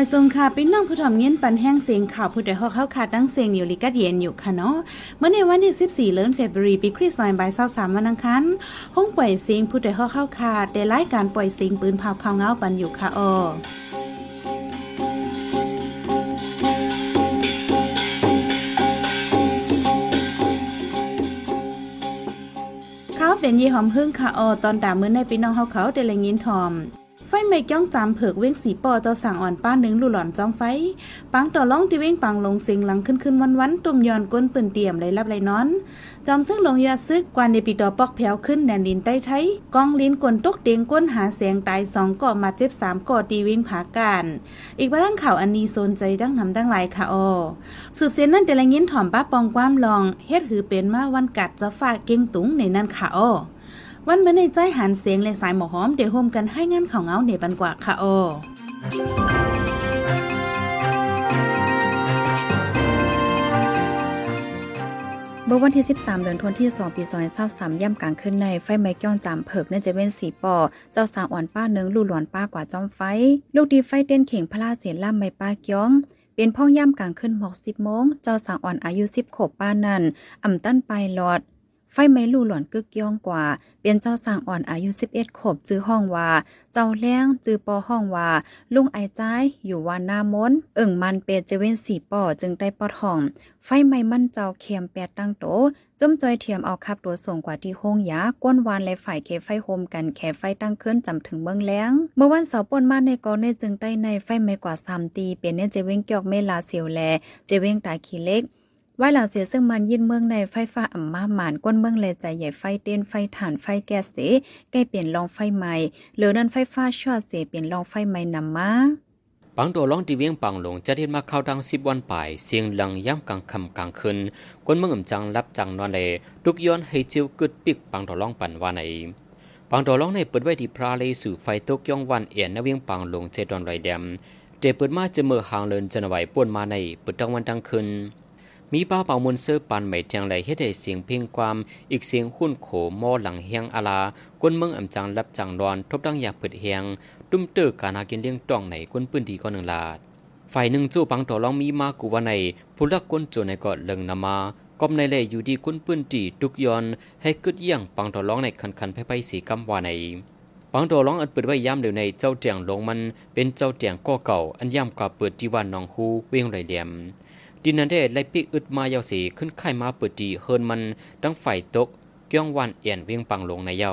มาทรงค่ะพี่น้องผู้ถ่อมเงี้ยนปันแห้งเสียงข่าวผู้ใดฮอกเข้าขาดดังเสียงอยู่ลิกัดเย็นอยู่ค่ะเนาะเมื่อในวันที่14เดือนเฟบรุรีปีคริสต์ศักราช23วันอังคารห้องปล่อยเสียงผู้ใดฮอกเข้าขาดได้รายการปล่อยเสียงปืนเผาเผาเงาปันอยู่ค่ะออเขาเป็นยี่หอมพึ่งค่ะออตอนด่ามือในพี่น้องเฮาเขาได้ละยินทอม ไฟไม่จ้องจำเผือกเว้งสีปอเจ้าสั่งอ่อนป้าหนึ่งลูหลอนจ้องไฟ ปังต่อล่องที่เว้งปังลงเสียงหลังขึ้นขึ้นวันวันตุ่มยอนก้นปืนเตี่ยมเลยรับเลยนอน จอมซึ่งลงยาซึกกวนในปีดอปอกแผวขึ้นแดนดินใต้ไทยกองลิ้นกลนตกเตียงก้นหาเสียงตายสองก่อมาเจ็บสามก่อตีเวิ่งผาการอีกบ้างข่าวอันนี้โซนใจดังนำดังหลายค่ะออสืบเสียนนั่นแต่ละยินถ่อมป้าปองความลองเฮ็ดหือเป็นมาวันกัดจะฝากเก่งตุงในนั้นค่ะออ วันเมื่อในใจหันเสียงและสายหมอหอมเดี๋ยวโฮมกันให้งานข่าวเงาเหนบันกว่าค่ะโอเมื่อวันที่ 13 เดือนธันวาคม2ปี2023ย่ำกลางคืนในไฟไหม้ก้อนจามเผิกเนื่องจะเว้นสีปอ เจ้าสาวอ่อนป้าเนึงลู่หลอนป้ากว่าจอมไฟ ลูกดีไฟเต้นเข่งพลาเสียล่ำไม่ป้าเกี้ยงเป็นพ่อย่ำกลางคืนหมอกสิบโมง เจ้าสาวอ่อนอายุ10ขวบป้านันอ่ำตั้นไปหลอด ไฟไหม้ลู่หลอนกึกย่องกว่า เป็นเจ้าสางอ่อนอายุ 11 ขบจื้อห้องว่า เจ้าแล้งจื้อปอห้องว่า ลุงไอจ้ายอยู่วานหน้ามนเอิ่งมันเป็ดจเว้นสีปอจึงได้ปอดห้อง ไฟไหม้มันเจ้าเคียมแปดตั้งโตจมจอยเทียมเอาขับตัวส่งกว่าที่ห้องยาก้นวานและฝ่ายเคไฟโฮมกันแคไฟตั้งขึ้นจำถึงเมืองแล้ง เมื่อวันเสาร์ป่นมาในกอเนจึงใต้ในไฟไหม้กว่า3ตีเป็นเนเจเว้งเกียกเมลาเสียวแล เจเว้งตาขี้เล็ก ว่าหลังเสียซึ่งมันยินเมืองในไฟฟ้าอ่ำมาหมานก้นเมืองเลยใจใหญ่ไฟเต้นไฟถ่านไฟแก๊สเสใกล้เปลี่ยนลองไฟใหม่เหลือนั้นไฟฟ้าช็อตเสเปลี่ยนลองไฟใหม่นำมาปังโดร้องตีเวียงปังหลงจะเห็นมาเข้าดังสิบวันป่ายเสียงหลังย่ำกลางคำกลางคืนคนเมืองอ่ำจังรับจังนอนเลยลุกย้อนให้จิวกึดปิกปังโดร้องปั่นว่าในปังโดร้องในเปิดไว้ที่พระเลยสู่ไฟตกย่องวันเอียนนเวียงปังหลงเจดอนไรแดมเดเปิดมาจะเมื่อหางเลินจะนไหวป่วนมาในเปิดตั้งวันตั้งคืน มีป้าเป่ามนเสื้อปันไม่เทียงไหลเฮ็ดให้เสียงเพ่งความ อีกเสียงหุ่นโขมอหลังเฮียงอาลากวนเมืองอ่ำจังรับจังรอน ทบดังอยากเปิดเฮียง ตุ้มเตอการหากินเลี้ยงต้องไหนกวนปื้นดีก็หนึ่งลาดฝ่ายหนึ่งจู่ปังต่อรองมีมากูว่าในผู้ลักก้นโจในก็เลิงนามาก้มในเลยอยู่ดีกุนปื้นตีทุกยอนให้กึดเยี่ยงปังต่อรองในคันคันไปไปสีกำว่าในปังต่อรองอันเปิดไว้ย่ำเดี๋ยวในเจ้าเตียงลงมันเป็นเจ้าเตียงก็เก่าอันย่ำกว่าเปิดที่วันนองฮูเวียงไรเหลี่ยม ดินนันได้ไลปีกอึดมายาสีขึ้นไข่มาเปิดดีเฮินมันดังไฟตกเกี้ยงวันเอียนเวียงปังลงในเยา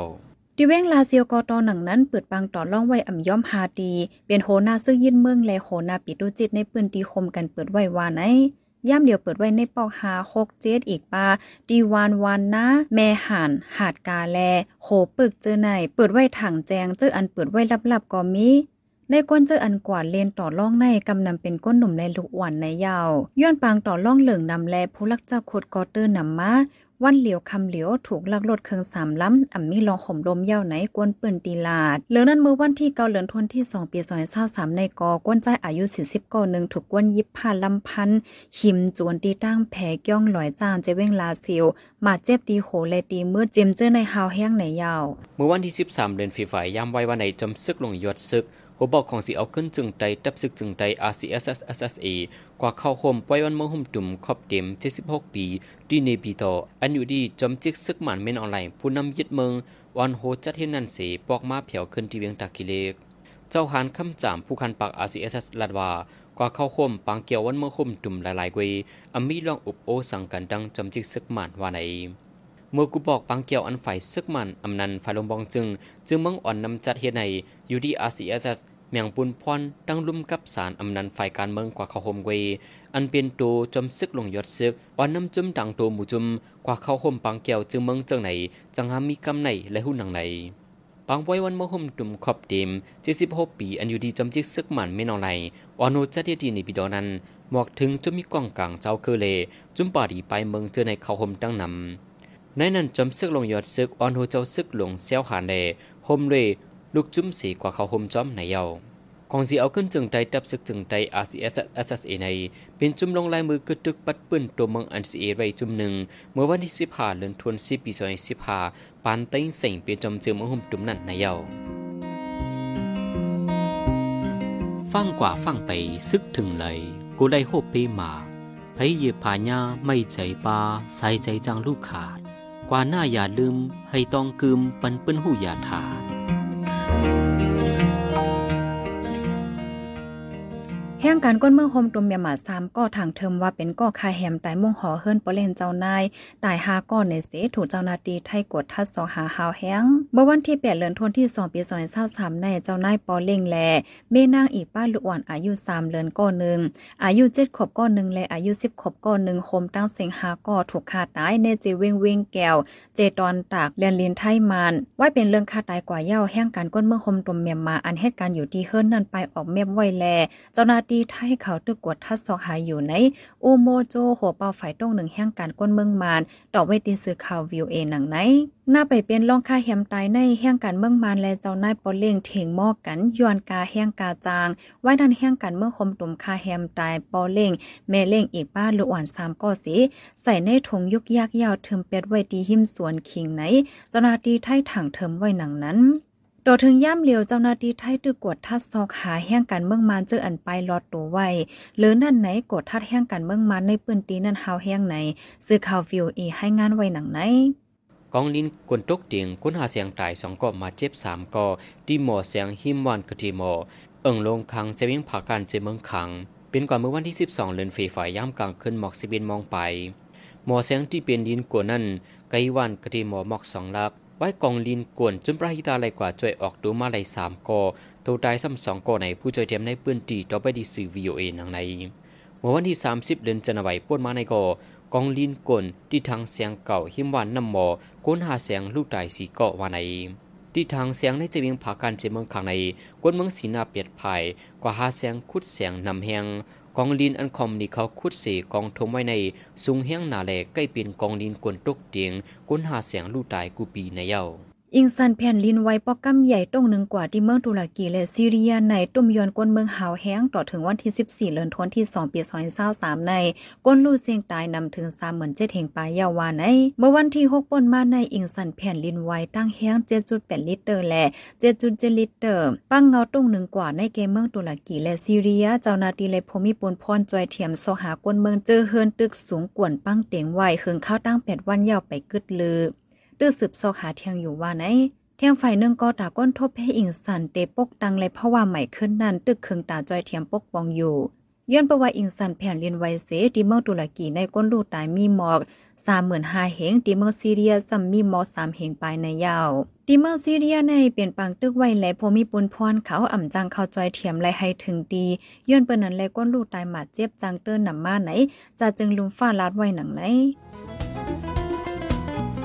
ดิเว้งลาเซียวกอตอหนังนั้นเปิดปังต่อล่องไว้อ่ำย่อมฮาดีเป็นโหนาซึ่งยินเมืองแลโหนาปิดุจิตในปืนตีคมกันเปิดไว้วานไหนย่ำเดียวเปิดไว้ในปอกหาหกเจ็ดอีกปาดีวานวานนะแม่หันหาดกาแล โหปึกเจอไหนเปิดไว้ถังแจงเจออันเปิดไว้ลับๆก็มี ในก้นเจออันกว่าเลนต่อล่องในกำนำเป็นก้นหนุ่มในลูกหวันในยาวย้อนปางต่อล่องเหลืองนำแลผู้ลักเจ้าโคดกอเตอร์นำมาวันเหลียวคำเหลียวถูกลักรถเครื่องสามล้ำอ่ำมีลองห่มลมเย่าไหนกวนปืนตีลาดเหลือนั้นเมื่อวันที่เกาเหลือนทนที่สองปีซอยเศร้าสามในกอกวนใจอายุสี่สิบกอหนึ่งถูกกวนยิบผ่านลำพันหิมจวนตีตั้งแผก้องลอยจานเจเว้งลาซิวมาเจ็บตีโหและตีมืดเจมเจอในฮาวแห้งในยาว เมื่อวันที่13เดือนฝีฝ่ายยามไว้วันในจมซึกลงยอดซึก หัวบอกของสีเอาขึ้นจึงไตตับซึกจึงไต RCSS SSA กว่าเข้าโฮมปล่อยวันเมื่อหุ่มตุ่มครอบเต็ม 76 ปี ดีเนปีโตอันอยู่ดีจอมจิกซึกหมันเมนออนไลน์ผู้นำยึดเมืองวันโฮจัดเห็นนันสีปอกมาเผียวขึ้นที่เวียงตากิเลก เจ้าหานคำจามผู้คันปาก RCSS ลัดว่ากว่าเข้าโฮมปางเกี่ยววันเมื่อหุ่มตุ่มหลายๆกวยอมีลองอุบโอสังกันดังจอมจิกซึกหมันว่าไหน เมื่อกูบอกปังเกี่ยวอันฝ่ายซึกมันอำนันฝ่ายลงบองจึง จึงมืองอ่อนนำจัดเฮในยูดี RCSS เมียงปุนพรดังลุ่มกับสารอำนันฝ่ายการเมืองกว่าเขาโฮมเวอันเป็นตัวจมซึกลงยอดซึกอ่อนนำจุมดังตัวหมู่จุมกว่าเขาโฮมปังเกี่ยวจึงเมืองจังไหนจังหามีกำไหนและหุ่นนังไหนปังไว้วันเมื่อห่มตุ่มขอบเต็ม76ปี อันอยู่ดีจำจิกซึกมันไม่นองไหนออโนจัดเฮ็ดดีในปีดอนั้นหมอกถึงจะมีกล้องกลางเจ้าคือเลจุมปาดีไปเมืองเจอในเขาห่มตั้งนำ ในนั้นจำซึกลงยอดซึกออนโฮเจ้าซึกหลงเซลหานเดโฮมเรลูกจุ้มสีกว่าเขาโฮมจอมในเยาของสีเอาขึ้นจึงไตตับซึกจึงไต RCS SSA ในเป็นจุ่มลงลายมือกึดตึกปัดปืนตัวเมืองอันซีเอไรจุ่มหนึ่งเมื่อวันที่สิบห้าเดือนธันวาคมปีสองพันสิบห้าปานเต็งเสียงเป็นจอมเจือมหุ่มตุ่มนั่นในเยาฟฟังกว่าฟังไปซึกถึงเลยกูได้โฮเปมาไผเหยียบผาญาไม่ใจปาใส่ใจจังลูกขาด กว่าหน้าอย่าลืม ให้ต้องกึมปันเปิ้นหูอย่าถา ดแห่งการก้นเมืองโฮมตุมเมียหมาสามก็ทางเทิมว่าเป็นก่อคาแฮมตายมุ่งหอเฮิรนปเล่นเจ้านายตายหาก้อนในเสถูกเจ้านาตีไทยกดทัดสอหาหาวแห้งเมื่อวันที่8เดือนธันวาคมที่2ปี2023ในเจ้านายปอเล่งแลเมนางอีกป้าลูกอ่อนอายุ3เดือนก้อนหนึ่งอายุ7ขบก้อนหนึ่งและอายุ 10ขบก้อนหนึ่งโฮมตั้งเสียงหาก่อถูกขาตายในเจเวงเวงแก้วเจตอนตากเลียนลินไทยมานไว้เป็นเรื่องคาตายกว่าเย้าแห่งการก้นเมืองโฮมตุมเมียมาอันเหตุการณ์อยู่ที่เฮิรนนั่นไปออกเมียมไว้แลเจ้าหน้าที่ไทยเขาตึกกวดทัดสอกหายอยู่ในอูโมโจหัวเป่าฝ่ายต้งหนึ่งแห่งการก้นเมืองมานดอกไว้ตีสื่อข่าววิวเอหนังไหนหน้าไปเป็นรองค่าแฮมตายในแห่งการเมืองมานและเจ้านายปอเล่งเถงหมอกกันยวนกาแห่งกาจางไว้ดันแห่งการเมืองคมตุ่มค่าแฮมตายปอเล่งแม่เล่งอีกบ้านลูกอ่อนสามก้อสีใส่ในถุงยุกยากยาวเทิมเป็ดไว้ดีหิมสวนคิงไหนเจ้านาทีไทยถังเทิมไว้หนังนั้น โดถึงย่ำเหลียวเจ้าหน้าที่ไทยตึกกดทัดซอกหาแห่งการเมืองมานเจออันไปลอดตัวไว้หรือนั่นไหนกดทัดแห่งการเมืองมานในปืนตีนั่นหาวแห่งไหนซื้อข่าววิวเอให้งานไว้หนังไหนกองลินกวนตกเตียงกุนหาเสียงตายสองก็มาเจ็บสามก็ดีหมอเสียงหิมวันกะทีหมอ เอิงลงคังจะวิ่งผ่าการเจเมืองคัง เป็นก่อนเมื่อวันที่ 12เดือนเฟฝ่ายย่ำกลางขึ้นหมอกสิบินมองไป หมอเสียงที่เป็นลินกวนนั่นไกวันกะทีหมอหมอกสองลัก ไว้กองลินกวนจนประหิตาไหลกว่าจ่วยออกดูมาไหลสามกอตัวตายซ้ำสองกอในผู้จ่วยเทียมในปืนตีต่อไปดีสื่อวีโอเอหนังในเมื่อวันที่ 30 เดือนจันทร์ป่วนมาในกอกองลินกวนที่ทางเสียงเก่าหิมวันน้ำหมอก้นหาเสียงลูกตายสีเกาะวาในที่ทางเสียงในจะวิ่งผาการเจเมืองขังในกวนเมืองสีนาเปียดภายกว่าหาเสียงคุดเสียงนำแหง กองลินอันคอมนี่เขาคุดเสกองทมไว้ในสุงเฮียงหนาแหลใกล้เป็นกองลินกวนตกเตียงก้นหาเสียงลูกตายกูปีในเย้า อิงซันแผ่นลินไว้ปอกกำใหญ่ตรงหนึ่งกว่าที่เมืองตุรกีและซีเรียในตุ่มยอนกวนเมืองหาวแห้งต่อถึงวันที่ 14เดือนธันวาคมที่2ปี2023ในก้นลู่เสียงตายนำถึง37เหงปลายยาวาในเมื่อวันที่ 6 ปนมาในอิงซันแผ่นลินไว้ตั้งแห้ง 7.8 ลิตร และ 7.7 ลิตร ปังเงาตรงหนึ่งกว่าในเกมเมืองตุรกีและซีเรีย เจ้าหน้าที่และภูมิปนพรจอยเทียมโซหากวนเมืองเจอเฮิรนตึกสูงกวนปังเตียงไว้เฮิงเข้าตั้ง8วันยาวไปกึดลือ ตื้อสืบโซหาเทียงอยู่ว่าไหนเทียงฝ่ายหนึ่งก็ตาก้นทบให้อิงสันเตปกตังเลยเพราะว่าใหม่ขึ้นนั่นตึกเคืองตาจอยเทียมปกปองอยู่ย้อนประว่าอิงสันแผ่นเรียนไวเสดีเมืองตุรกีในก้นลูกตายมีหมอกสามหมื่นห้าเหงดีเมืองซีเรียซัมมีหมอกสามเหงปลายในยาวดีเมืองซีเรียในเปลี่ยนปังตึกไวและพมีปุนพรเขาอ่ำจังเข้าจอยเทียมแลให้ถึงดีย้อนเปิ้นนั้นแลก้นลูกตายหมาเจ็บจังเติ้นนำมาไหนจะจึงลุมฟ้าลาดไว้หนังไหน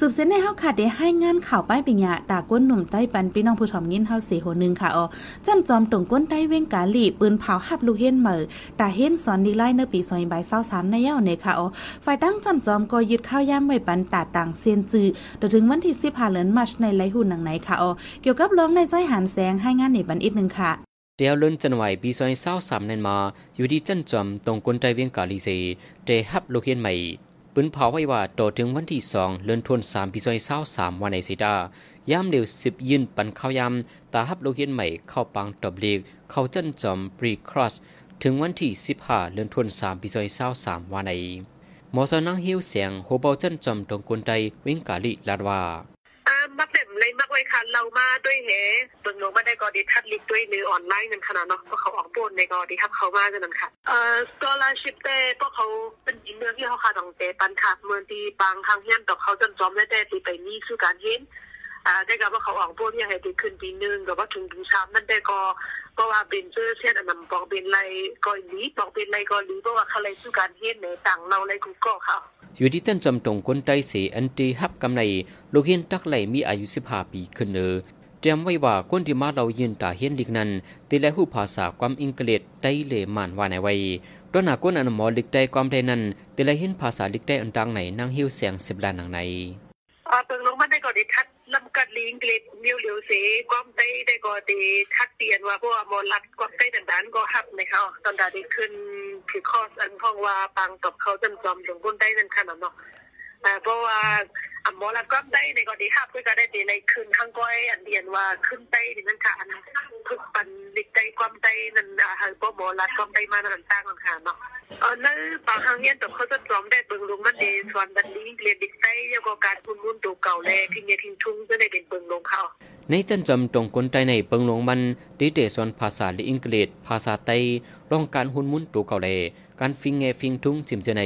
สืบเส้นในเฮาค่ะได้ให้งานข่าวป้ายปิญญาตาก้นหนุ่มใต้ปันพี่น้องผู้ชมยินเฮาเสียโหนึงค่ะอ๋อจันจอมตรงก้นใต้เว้งกาลีปืนเผาหับลูกเห็นเหมอตาเห็นสอนดีไล่เนปีซอยใบเศร้าสามในเย้าในค่ะอ๋อฝ่ายตั้งจันจอมก็ยึดข้าวย่ำไว้ปันตาต่างเซียนจือจนถึงวันที่สิบห้าเดือนมาชในไลหุ่นหนังไหนค่ะอ๋อเกี่ยวกับร้องในใจหันแสงให้งานในบันอีกหนึ่งค่ะเดียวเลื่อนจันไหวปีซอยเศร้าสามนันมาอยู่ที่จันจอมตรงกลไตเวียงกาลีเซเตฮับลเคียนใหม่ ปืนเผาไว้ว่าต่อถึงวันที่สองเลื่อนทวนสามปีซอยเศร้าสามวันในสิดาย่ำเร็วสิบยืนปันเข้ายำตาฮับโลเฮียนใหม่เข้าปังตบเลีกเข้าจันจอมปรีครอส ถึงวันที่สิบห้าเลื่อนทวนสามปีซอยเศร้าสามวันในหมอสนังหิวเสียงโฮเบาจันจอมตรงกลไตเวียงกาลีลาดว่า เรามาด้วยเหเบิ่งลงมาได้กอดีทัดลิกด้วยหรือออนไลน์นั่นขนาดเนาะเพราะเขาออกโปนในกอดีทับเขามาจังนั้นค่ะเอ่อสกอลาชิพเต้พวกเขาเป็นอีเมืองที่เขาคาดองเตปันค่ะเมืองที่บางทางเฮียนดอกเขาจนจอมได้แต่ตีไปนี่คือการเห็นอ่าได้กับว่าเขาออกโปนเนี่ยให้ตีขึ้นปีนึงกับว่าถึงถึงชามนั่นได้ก็ เพราะว่าเป็นเจอเช่นอันนั้นบอกเป็นไรก็ลีบอกเป็นไรก็ลีเพราะว่าเขาเลยสู้การเห็นในต่างเราเลยกูก็ค่ะอยู่ที่จันจำตรงคนใต้เสอันตีฮับกำในลูกเฮียนตักไหลมีอายุ15ปีขึ้นเนอเตรียมไว้ว่าคนที่มาเรายืนตาเฮียนลิกนั้นตีและหูภาษาความอังกฤษได้เลมานว่าในไว้ด้วยหนาก้นอันหมอลิกได้ความได้นั้นตีและเห็นภาษาลิกได้อันดังไหนนางหิวเสียงสิบล้านหนังในเอ่าเปิงลงมันได้ก็ได้ทัด ลำกัดลิงเกล็ดเลี้ยวเหลียวเสก้อมได้ได้ก็ได้ทัดเตียนว่าเพราะว่ามอลัดก้อมได้ดันดานก็หับนะคะตอนดาได้ขึ้นคือคอสอันพ้องว่าปังกับเขาจำจอมถึงก้นได้นั่นขนาดเนาะ อ่าเพราะว่าอันมอลัดก้อมได้ในก็ได้ฮับก็ได้ด้ในขึ้นทั้งก้อยอันเดียนว่าขึ้นได้นี่นั่นค่ะอันทุกปันลิกได้ความได้นั่นอ่าให้บ่มอลัดก้อมได้มานั่นต่างกันค่ะเนาะเออนั่นบางครั้งเนี่ยตกเขาจะจอมได้เบิ่งลงมันดีส่วนดันลิงเกล็ดดิกได้แล้วก็การพุ่นมุ่นตัวเก่าแลทิ้งเนี่ยทิ้งทุ่งจะได้เป็นเบิ่งลงเขาในจันจำตรงคนใต้ในเปิงหลงมันดีเดส่วนภาษาละอังกฤษภาษาไต้รองการหุนมุนตัวเก่าเลการฟิงเงฟิงทุงจิมเจใน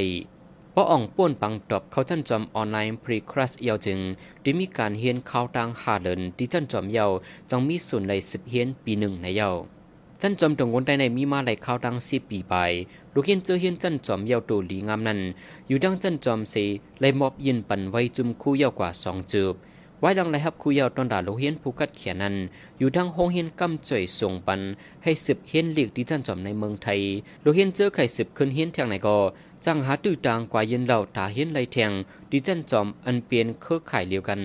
ป้ออ่องป้วนปังตอบเขาจันจอมออนไลน์พรีครัสเยาวจึงได้มีการเฮียนข่าวต่างหาเดินที่จันจอมเยาวจังมีส่วนในสิบเฮียนปีหนึ่งในเยาวจันจอมตรงคนใต้ในมีมาหลข่าวต่างสิบปีไปลูกเฮียนเจอเฮียนจันจอมเยาวตัวหลีงามนั้น อยู่ดังจันจอมเสเลยมอบยินปันไว้จุมคู่เยาวกว่าสองจูบไว้ดังไรครับคุยาวตอนด่าโลกเฮียนผู้กัดเขียนนั้น อยู่ทางห้องเฮียนกำจ่อยส่งปัน ให้สิบเฮียนหลีกที่ท่านจอมในเมืองไทยโลกเฮียนเจอไข่สิบขึ้นเฮียนแทงไหนก็ จังหาตื้อตางกว่าเย็นเหล่าตาเห็นไหลแทงดิจันจอมอันเปลี่ยนเครือข่ายเดียวกัน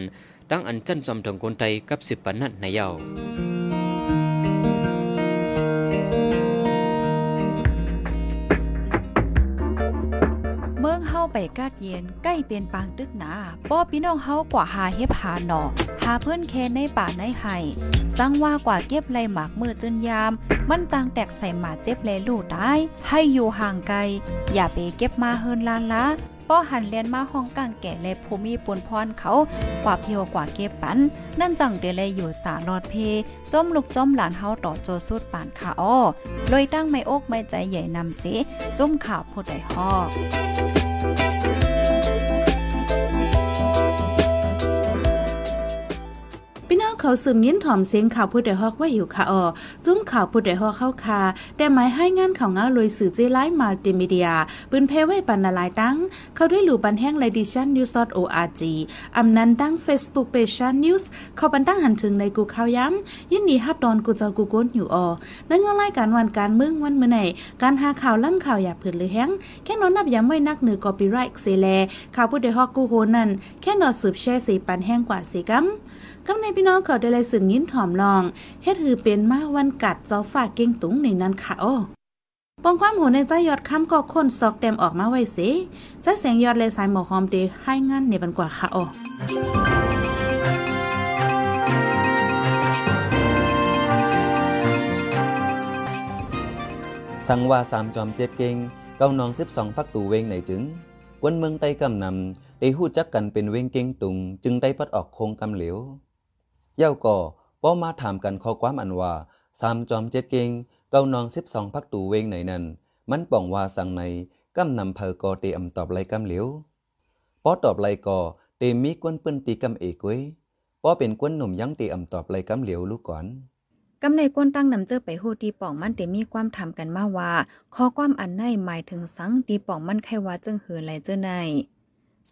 ดังอันจันจอมถึงคนไทยกับสิบปันนั้นในเยาเเฮาไปกาดเย็นใกล้เป็นปางตึกหนาป้อพี่น้องเฮากว่าหาเฮ็บหาหนอหาเพื่อนแค่ในป่าในไห่สังว่ากว่าเก็บไรหมากมือจนยาม มันจังแตกใส่หมาเจ็บแลลูกได้ให้อยู่ห่างไกล อย่าไปเก็บมาเฮินลานละป้อหันเลียนมาห้องกลางแก่และภูมิปนพรเขากว่าเพียวกว่าเก็บปัน นั่นจังเดเลยอยู่สาลอดเพ จมลูกจมหลานเฮาต่อโจสุดป่านขาอ้อเลยตั้งไม่อกไม่ใจใหญ่นำเสจมข่าวผู้ใดฮอก เขาสืบยินถ่อมเสียงข่าวผู้ใดฮอกว่าอยู่ค่ะออจุ้มข่าวผู้ใดฮอกเข้าคาแต่หมายให้งานข่าวง้าลุยสื่อเจไลฟ์มัลติมีเดียปืนเพไว้ปันนาลายตั้ง เขาได้หลู่บันแห้ง Edition News org อำนันตั้ง Facebook Page News เขาบันตั้งหันถึงในกูข่าวย้ำยินดีฮับดอนกูเจ้ากูโกนอยู่ออในเงารายการวันการเมืองวันเมื่อไหนการหาข่าวล่ำข่าวอย่าเผิดหรือแห้งแค่นอนนับย้ำไว้นักเหนือกอปีไรต์เซแลข่าวผู้ใดฮอกกูโหนั่นแค่นอสืบแช่สีปันแห้งกว่าสีกัม กำในพี่น้องเขาได้เลยสืบยิ้นถ่อมลองเฮ็ดหือเป็นมาวันกัดเจ้าฝากเก่งตุงในนั้นค่ะโอ้ปองความโหในใจยอดคำก็คนซอกเต็มออกมาไว้สิใจแสงยอดเลยสายหมอหอมเดให้งานในบันกว่าค่ะโอ้สังว่าสามจอมเจ็ดเก่งเก้านองสิบสองพักตูเวงไหนจึงกวนเมืองไต้กำนำได้หู้จักกันเป็นเวงเก่งตุง จึงได้พัดออกโคงกำเหลว เย้าก่อป้อมาถามกันข้อความอันว่าสามจอมเจ็ดเก่งเก้านองสิบสองพักตูเวงไหนนั้นมันป่องว่าสังในกำนำเพอกอเตอำตอบไรกำเหลียวป้อตอบไรก่อเตมีกวนเปิ้นตีกำเอกเว้ยป้อเป็นกวนหนุ่มยังเตอำตอบไรกำเหลียวลูกก่อนกำในก้นตั้งนำเจอไปโหตีป่องมันเตมีความทำกันมาว่าข้อความอันในหมายถึงสังตีป่องมันไขว่าจึงเหือไหลเจอใน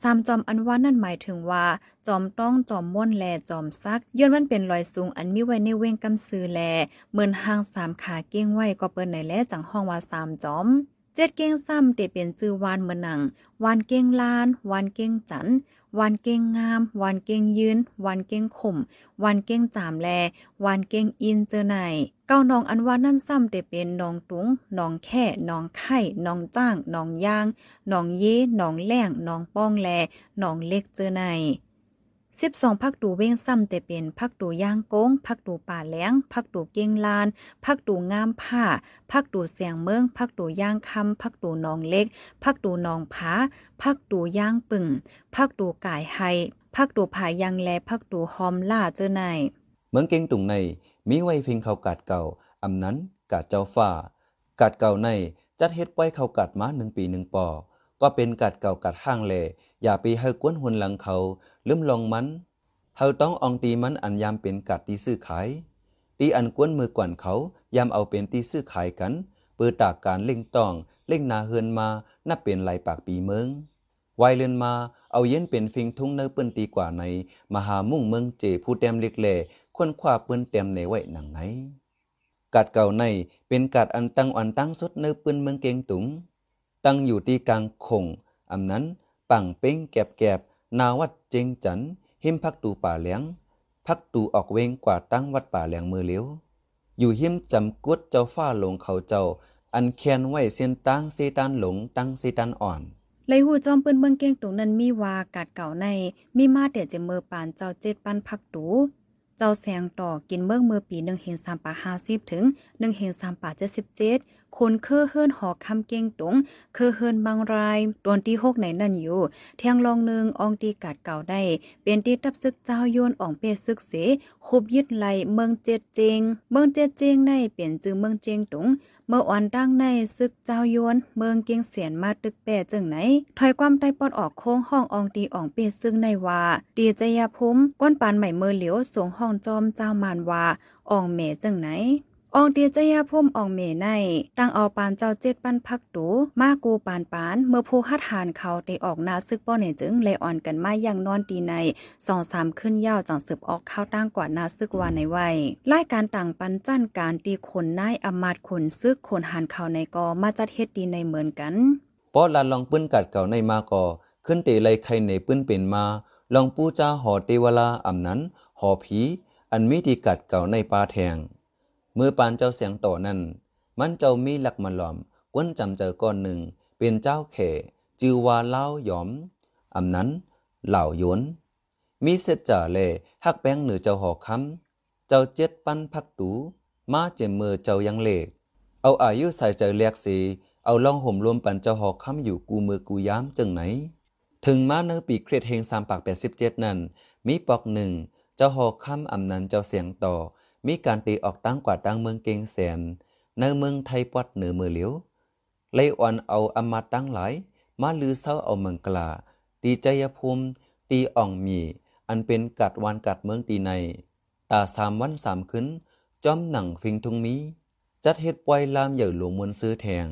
สามจอมอันว่านั่นหมายถึงว่า จอมต้องจอมม่วนแลจอมซักย้อนมันเป็นรอยสูงอันมีไว้ในเว้งกำซือแลเหมือนหางสามขาเก้งไว้ก็เปิ้นในแลจังห้องว่าสามจอมเจ็ดเก้งซ้ำเตเป็นจือวานเมือหนังวานเก้งลาน วานเก้งจัน วันเก้งงาม วันเก้งยืน วันเก้งข่ม วันเก้งจามแล วันเก้งอินเจอไหนเก้าน้องอันว่านั่นซ้ำแต่เป็นน้องตุงน้องแค่น้องไข่น้องจ้างน้องย่างน้องเย่น้องแหล่งน้องป้องแลน้องเล็กเจอไหน สิบสองพักดูเว้งซ้ำแต่เป็นพักดูย่างโก้งพักดูป่าแหลงพักดูเก้งลานพักดูงามผ้าพักดูเสียงเมืองพักดูย่างคำพักดูนองเล็กพักดูนองผาพักดูย่างปึ่งพักดูก่ายไฮพักดูผายังแลพักดูหอมล่าเจอไหนเมืองเก่งตุงในมีไว้เพียงเขากาดเก่าอำนั้นกาดเจ้าฟ้ากาดเก่าในจัดเฮ็ดไว้เขากาดมาหนึ่งปีหนึ่งปอก็เป็นกาดเก่ากาดห้างแลอย่าไปให้กวนหุนหลังเขา ลืมลองมันเฮาต้องอองตีมันอันยามเป็นกาดตีซื้อขาย ตีอันกวนมือกวนเขายามเอาเป็นตีซื้อขายกัน เปิดตากการเล่งต้อง เล่งนาเฮือนมานับเป็นลายปากปีเมืองไวเลือนมาเอาเย็นเป็นฟิงทุ่งเนื้อเปิ้นตีกว่าใน มหามุ่งเมืองเจผู้แต้มเล็กแหล่ควรคว้าเปิ้นแต้มในไว้หนังไหนกาดเก่าในเป็นกาดอันตั้งอันตั้งสดเนื้อเปิ้นเมืองเกงตุง ตั้งอยู่ที่กลางคงอำนั้นปังเป้งแกบแกบ นาวัดเจงจันหิมพักตูป่าเหลียง พักตูออกเวงกว่าตั้งวัดป่าเหลียงมือเลี้ยว อยู่หิมจำกุดเจ้าฟ้าหลงเขาเจ้า อันแคนไว้เสียนตั้งเซตันหลงตั้งเซตันอ่อนเลยหูจอมปืนเมืองเก้งตรงนั้นมีวากัดเก่าในมีมาเดียเจมเมือปานเจ้าเจ็ดปันพักตู เจ้าแสงต่อกินเมือเมื่อปีหนึ่งเห็นสามป่าห้าสิบถึงหนึ่งเห็นสามป่าเจ็ดสิบเจ็ดคนเคอเฮิรนหอคำเก้งตงเคอเฮิรนบางรายตวนที่หกในนั่นอยู่เทียงลองหนึ่งองตีกัดเก่าได้ เป็นที่ตับซึกเจ้าโยนอ่องเปซึกเสคบยึดไหลเมืองเจ็ดเจงเมืองเจ็ดเจงในเปลี่ยนจือเมืองเจงตง เมื่ออ่อนตั้งในซึกเจ้าโยนเมืองเกียงเสียนมาตึกแปะจึงไหน ถอยความใต้ปอดออกโค้งห้องอองตีอ่องเปียซึ่งในว่าตีจยาพุ่มก้นปานใหม่เมือเหลียวสงห้องจอมเจ้ามานว่าอ่องเมจึงไหน อองเตียจยาพุ่มอองเมในตั้งเอาปานเจ้าเจ็ดปันพักตูมากูปานปานเมื่อผู้ฮัดหานเขาเตออกนาซึกป้อเนจึงเลยอ่อนกันมาอย่างนอนตีในสองสามขึ้นยาวจังสืบออกข้าวตั้งกว่านาซึกวาในไว้รายการต่างปันจั่นการตีคนนายอมาตย์ขนซึกคนหันเขาในกอมาจัดเฮ็ดดีในเหมือนกันปอลานลองปื้นกัดเก่าในมาก่อขึ้นเตไลใครในปื้นเป็นมาลองปู้จ้าหอเตวลาอำนั้นหอผีอันมีที่กัดเก่าในปลาแทง มื่อปานเจ้าเสียงต่อนั้นมันเจ้ามีหลักมาหลอมก้นจำเจอก้อนหนึ่ง เป็นเจ้าเขจือว่าเล่าหยอมอำนั้นเหล่าหยนมีเสจจ่าเลหักแป้งเหนือเจ้าหอคำเจ้าเจ็ดปันพักตูมาเจมมือเจ้ายังเลก เอาอายุใส่ใจเลียกสีเอาล่องห่มรวมปันเจ้าหอกค้ำอยู่กูมือกูย้ามจึงไหน ถึงมาเนื้อปีเครดเฮงสามปากแปดสิบเจ็ดนั้น มีปอกหนึ่งเจ้าหอกค้ำอำนันเจ้าเสียงต่อ มีการตีออกตั้งกว่าตั้งเมืองเกงแสนในเมืองไทยปอดเหนือมือเหลียวไลอ่อนเอาอำมาตั้งหลาย มาลือเศร้าเอาเมืองกลาตีใจยภูมิ ตีอ่องมี อันเป็นกัดวานกัดเมืองตีใน ตาสามวันสามคืนจอมหนังฟิงทุงมี จัดเฮ็ดปล่อยลามเหยื่อหลวงมวลซื้อแทง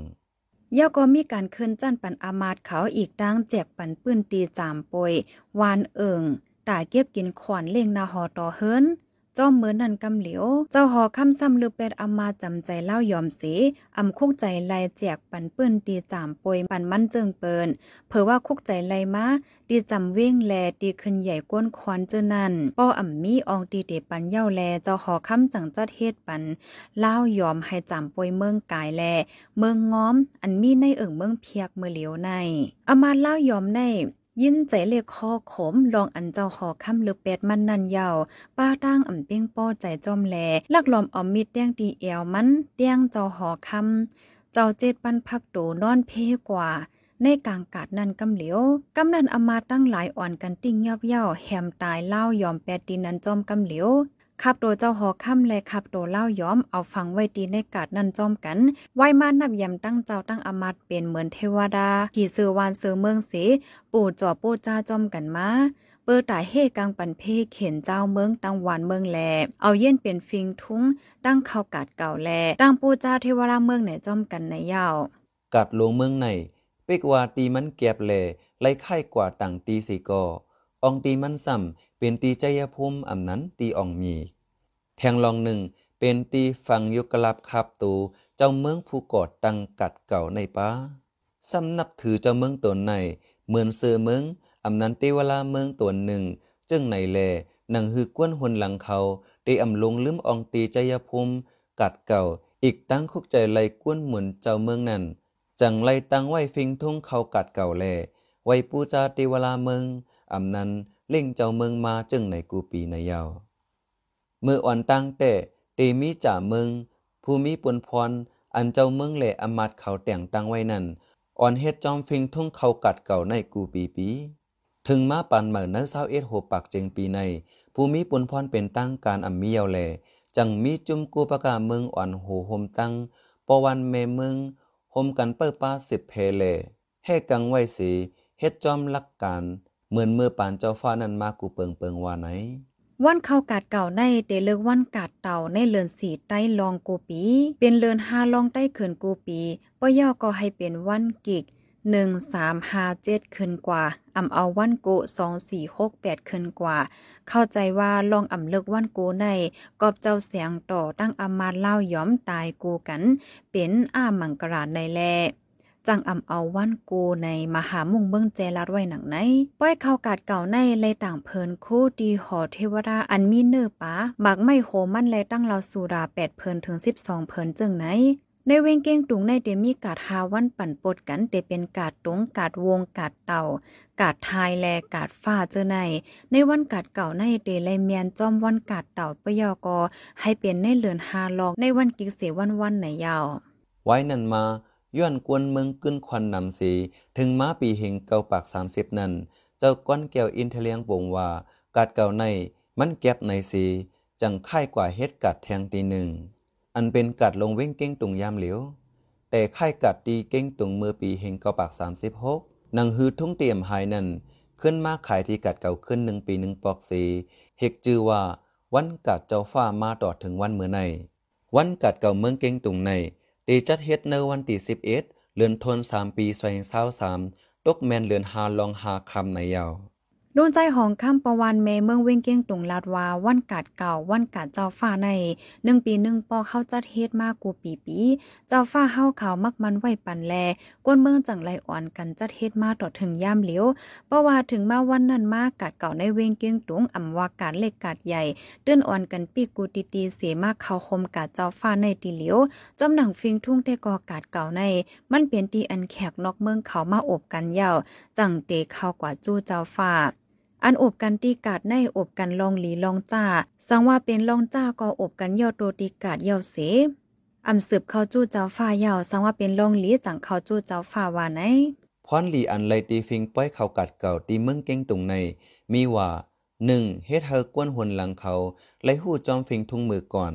ยาก็มีการเคลื่อนจันปันอามาตย์เขาอีกดังแจกปันปื้นตีจามปวยวานเอิงตาเก็บกินขวานเล่งนาหอต่อเฮิรน จอมเหมือนนันกำเหลียว เจ้าหอคำซ้ำลือเป็ดอามาจำใจเล่ายอมเสีอำคุกใจไลแจกปันเปื้นตีจามปวยปันมันเจิงเปินเผอว่าคุกใจไลมาดีจำเว้งแลดีขึ้นใหญ่ก้นควันเจอนันป้ออ่ำมีอองตีเดปันเย้าแลเจ้าหอคำจังจัดเฮ็ดปันเล่ายอมให้จำปวยเมืองกายแล เมืองง้อม อันมีในเอิ่งเมืองเพียกเมื่อเหลียวในอามาเล่ายอมใน ยินใจเลขคอขมลองอันเจ้าหอคำหรือเป็ดมันนันยาวป้าตั้งอ่ำเป้งป้อใจจอมแลลักลอมอมมีดเดียงตีเอวมันเดียงเจ้าหอคำเจ้าเจ็ดปันพักโตนอนเพกว่าในกลางกาดนันกำเหลียวกำนันอมาตั้งหลายอ่อนกันติ้งยับเย่าแหมตายเล่ายอมแปดตีนันจอมกำเหลียว ขับโดเจ้าหอค่ำและขับโดเล่าย้อมเอาฟังไว้ตีในกาดนั่นจอมกัน ไว้มานับยำตั้งเจ้าตั้งอมาตเป็นเหมือนเทวดาขี่เสือวานเสือเมืองเสปู่จ่อปู่จ้าจอมกันมาเปิดตาเฮกลางปันเพเข็นเจ้าเมืองตั้งหวานเมืองแล เอาเย็นเป็นฟิงทุ้งตั้งเข้ากาดเก่าแล ตั้งปู่จ้าเทวราเมืองไหนจอมกันในยาวกัดหลวงเมืองในเปกว่าตีมันแก็บแลไล่ไข่กว่าต่างตีสีกอ อองตีมันซ้ำเป็นตีใจยภูมิอำนั้นตีอ่องมีแทงลองหนึ่งเป็นตีฟังยุกลับคาบตูเจ้าเมืองผู้กอดตังกัดเก่าในป้าสำนับถือเจ้าเมืองตนในเหมือนเสือเมืองอำนั้นเวลาเมืองตัวหนึ่ง จึงในแลหนังฮือกวนหนหลังเขาได้อำลงลืมอองตีใจยภูมิกัดเก่า อีกตั้งคุกใจไล่กวนเหมุนเจ้าเมืองนั้นจังไล่ตั้งไว้ฟิงทุ่งเขากัดเก่าแลไว้ปูจาติวลาเมือง อำนั้นเล่งเจ้าเมืองมาจึงในกูปีในยาวเมื่ออ่อนตั้งแต่เตมีจ่าเมืองผู้มีปนพรอันเจ้าเมืองแหล่อมัดเขาแต่งตั้งไว้นั่นอ่อนเฮ็ดจอมฟิงทุ่งเขากัดเก่าในกูปีปี ถึงมาปันเหมือนเนื้อเศร้าเอ็ดโหปักเจงปีในผู้มีปนพรเป็นตั้งการอัมมีเยาวแลจังมีจุมกูประกาเมืองอ่อนโหโฮมตั้งปวันเมเมืองโฮมกันเปิ้ป้าสิบเพเลให้กังไว้สีเฮ็ดจอมลักการ เหมือนเมื่อปานเจ้าฟ้านั้นมากูเปิงเปิงว่าไหนวันเข้ากาดเก่าในเดเลิกวันกาดเต่าในเลือนสีใต้ลองกูปี เป็นเลือนห้าลองใต้เขินกูปีป้อย่อก็ให้เป็นวันกิกหนึ่งสามห้าเจ็ดขึ้นกว่าอ่ำเอาวันโกสองสี่หกแปดขึ้นกว่า เข้าใจว่าลองอ่ำเลิกวันโกในกอบเจ้าเสียงต่อตั้งอามาเล่าย้อมตายกูกัน เป็นอ้ามังกราในแล จังอำเอาวันโกในมหามุงเบิ่งแจลัดไว้หนังในป้อยเข้ากาดเก่าในเลยต่างเพินโคดีหอเทวดาอันมีเนื้อปาหมักไม่โหมันและตั้งเราสุรา8เพินถึง12เพินจึงไหนในเวงเก้งตุงในเดมีกาดหาวันปั่นปดกันเดเป็นกาดตุงกาดวงกาดเต่ากาดทายแลกาดฟ้าเจอใน ในวันกาดเก่าในเดไลเมียนจอมวันกาดเต่าปยอกอให้เป็นในเลือนหาลอกในวันกิกเสวันวันไหนยาว ไว้นั่นมา ย้อนกวนเมืองกึ้นควันนำสี ถึงม้าปีเฮงเก่าปากสามสิบนั้น เจ้าก้อนแก้วอินเทเลียงบ่งว่า กาดเก่าในมันแก็บในสีจังค่ายกว่าเฮ็ดกัดแทงตีหนึ่ง อันเป็นกัดลงเว้งเก้งตุงยามเหลียว แต่ค่ายกัดตีเก้งตุงเมื่อปีเฮงเก่าปากสามสิบหกนางฮือทุ่งเตรียมหายนั้นขึ้นมาขายที่กัดเก่าขึ้นหนึ่งปีหนึ่งปอกสีเฮกจือว่าวันกัดเจ้าฟ้ามาตอดถึงวันเมื่อในวันกัดเก่าเมืองเก้งตุงใน ตีจัดเฮ็ดในวันที่11เดือนธันวาคมปี2023ตกแม่นเดือนหาลองหาคำในยาว โดนใจของข้ามประวันเมเมืองเว้งเก้งตุงลาดวาวันกาดเก่าวันกาดเจ้าฟ้าในหนึ่งปีหนึ่งปอเข้าจัดเฮ็ดมากกูปีปี เจ้าฟ้าเฮาขาวมักมันไหวปันแลก้นเมืองจังไรอ่อนกันจัดเฮ็ดมาต่อถึงย่ามเหลียวเพราะว่าถึงมาวันนั้นมากาดเก่าในเว้งเก้งตุงอำว่ากาดเล็กกาดใหญ่เตื้นอ่อนกันปีกูตีตีเสียมากเขาคมกาดเจ้าฟ้าในตีเหลียวจอมหนังฟิงทุ่งแต่กอกาดเก่าใน มันเปลี่ยนตีอันแขกนอกเมืองเขามาอบกันยาวจังเตเข้ากว่าจู้เจ้าฟ้า อันอบกันตีกาดในอบกันลองหลีลองจ้าสังว่าเป็นลองจ้าก็อบกันย่อโตตีกาดเย่อเสอำสืบเข้าจู้เจ้าฟ้าย่าสังว่าเป็นลองหลีจังเข้าจู้เจ้าฟ้าว่าไหนพรหลีอันไลตีฟิงป้อยเขากัดเก่าตีเมืองเก้งตุงใน มีว่า 1. เฮ็ดเธอกวนหนหลังเขาไลหู้จอมฟิงทุ่งมือก่อน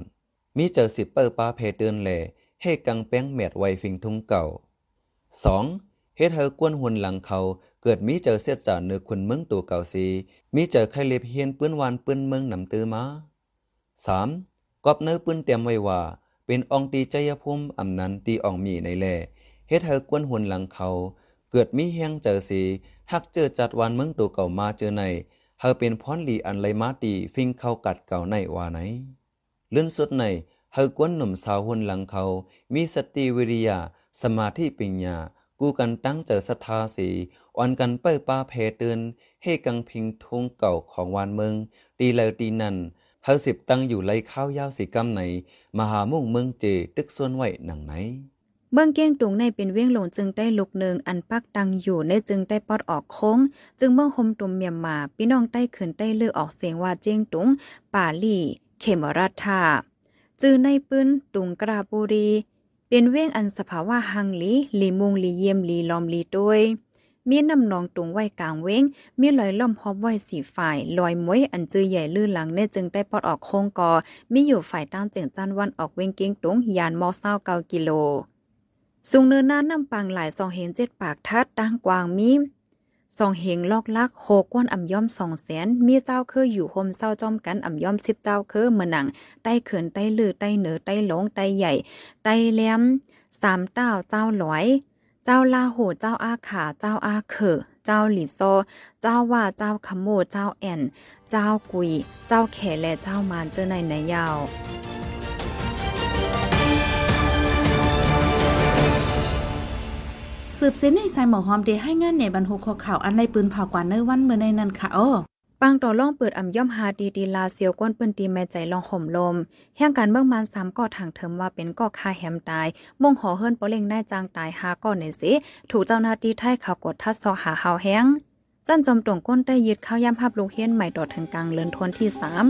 มีเจอสิบเปิดปลาเพเตือนแหล่ให้กังแป้งแมดไวฟิงทุ่งเก่า 2. เฮ็ดเธอกวนหนหลังเขา เกิดมีเจอเสียจาเนื้อคุณเมืองตัวเก่าสีมีเจอไข่เล็บเฮียนปื้นวานปื้นเมืองนำตื้อมา 3. กอบเนื้อปื้นเตรียมไว้ว่า เป็นองตีใจยภูมิอำนั้นตีอองมีในแล่เฮ็ดเธอกวนหุนหลังเขา เกิดมีแห้งเจอสีหักเจอจัดวานเมืองตัวเก่ามาเจอในเฮาเป็นพรหลีอันไลมาตีฟิงเข้ากัดเก่าในว่าไหนเลื่อนสุดในเฮากวนหนุ่มสาวหุนหลังเขา มีสติวิริยาสมาธิปัญญา กูกันตั้งเจอศรัทธาสี อ่อนกันเป้ป้าเพเตือนให้กังพิงทุงเก่าของวานเมือง ตีแล้วตีนันเฮาสิบตั้งอยู่ไรข้าวยาวสีกำไหน มหามุ่งเมืองเจตึกส่วนไหวหนังไหน เมืองเก้งตุงในเป็นเวียงหลงจึงได้ลุกหนึ่งอันปักตังอยู่ในจึงได้ปอดออกโค้ง จึงเมืองหมตุมเมียมมาพี่น้องใต้ขืนใต้เลือออกเสียงว่าเจียงตุงป่าลี่เขมรัฐาจือในปืนตุงกราบุรี เป็นเวียงอันสภาวะหังลีลีมุงลีเยี่ยมลีลอมลีด้วย มีน้ำนองตุงไว้กลางเว้งมีลอยล่อมพอบไว้สีฝ่าย ลอยมวยอันจือใหญ่ลื่นหลังในจึงได้ปอดออกโค้งกอ มีอยู่ฝ่ายตั้งเจียงจันวันออกเว้งเก้งตุงยานมอเศร้าเกากิโลสูงเนินหน้านำปังหลายสองเห็นเจ็ดปากทัดดังกวางมีสองเฮงลอกลักโหกวนอ่ำย่อมสองแสนมีเจ้าคืออยู่โฮมเศร้าจอมกันอ่ำย่อมสิบเจ้าคือเมือหนังใต้เขินใต้ลือใต้เหนือใต้หลงใต้ใหญ่ใต้แหลมสามเต้าเจ้าหลอย จ้าลาโหเจ้าอาขา เจ้าอาเขอเจ้าหลีโซ เจ้าว่า เจ้าขโมเจ้าแอน เจ้ากุย เจ้าแขและเจ้ามานเจอในไหนยาวสืบเส้นในสายหมอหอมเดให้งานในบรรทุกข่าวอันในปืนเผากว่าเนื้อวันเมื่อในนั้นค่ะอ้อ ปังต่อล่องเปิดอ่ำย่อมหาดีดีลาเซียวก้นปืนตีแม่ใจลองห่มลมแห่งการเบื้องมันสามก่อทางเทิมว่าเป็นก่อคาแหมตายมงหอเฮิรนปอเล่งได้จางตายหาก่อนในสิถูกเจ้าหน้าที่ไทยเขากดทัดซอกหาหาแห้งจันจอมตรงก้นได้ยึดข้าวย่ำภาพลูกเฮียนใหม่ดอดถึงกลางเลือนทวนที่สาม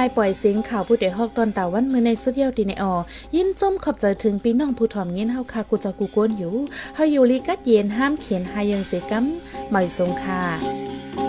ายปล่อยเสียงข่าวผู้ใดฮอกตอนตาวันเมื่อในสุดเยาวดีในออยินจมขอบใจถึงพี่น้องผู้ถ่อมยินเฮาคากูจะกูกวนอยู่เฮาอยู่ลีกัดเย็นห้ามเขียนหายังเสกัมไม่สงค่ะ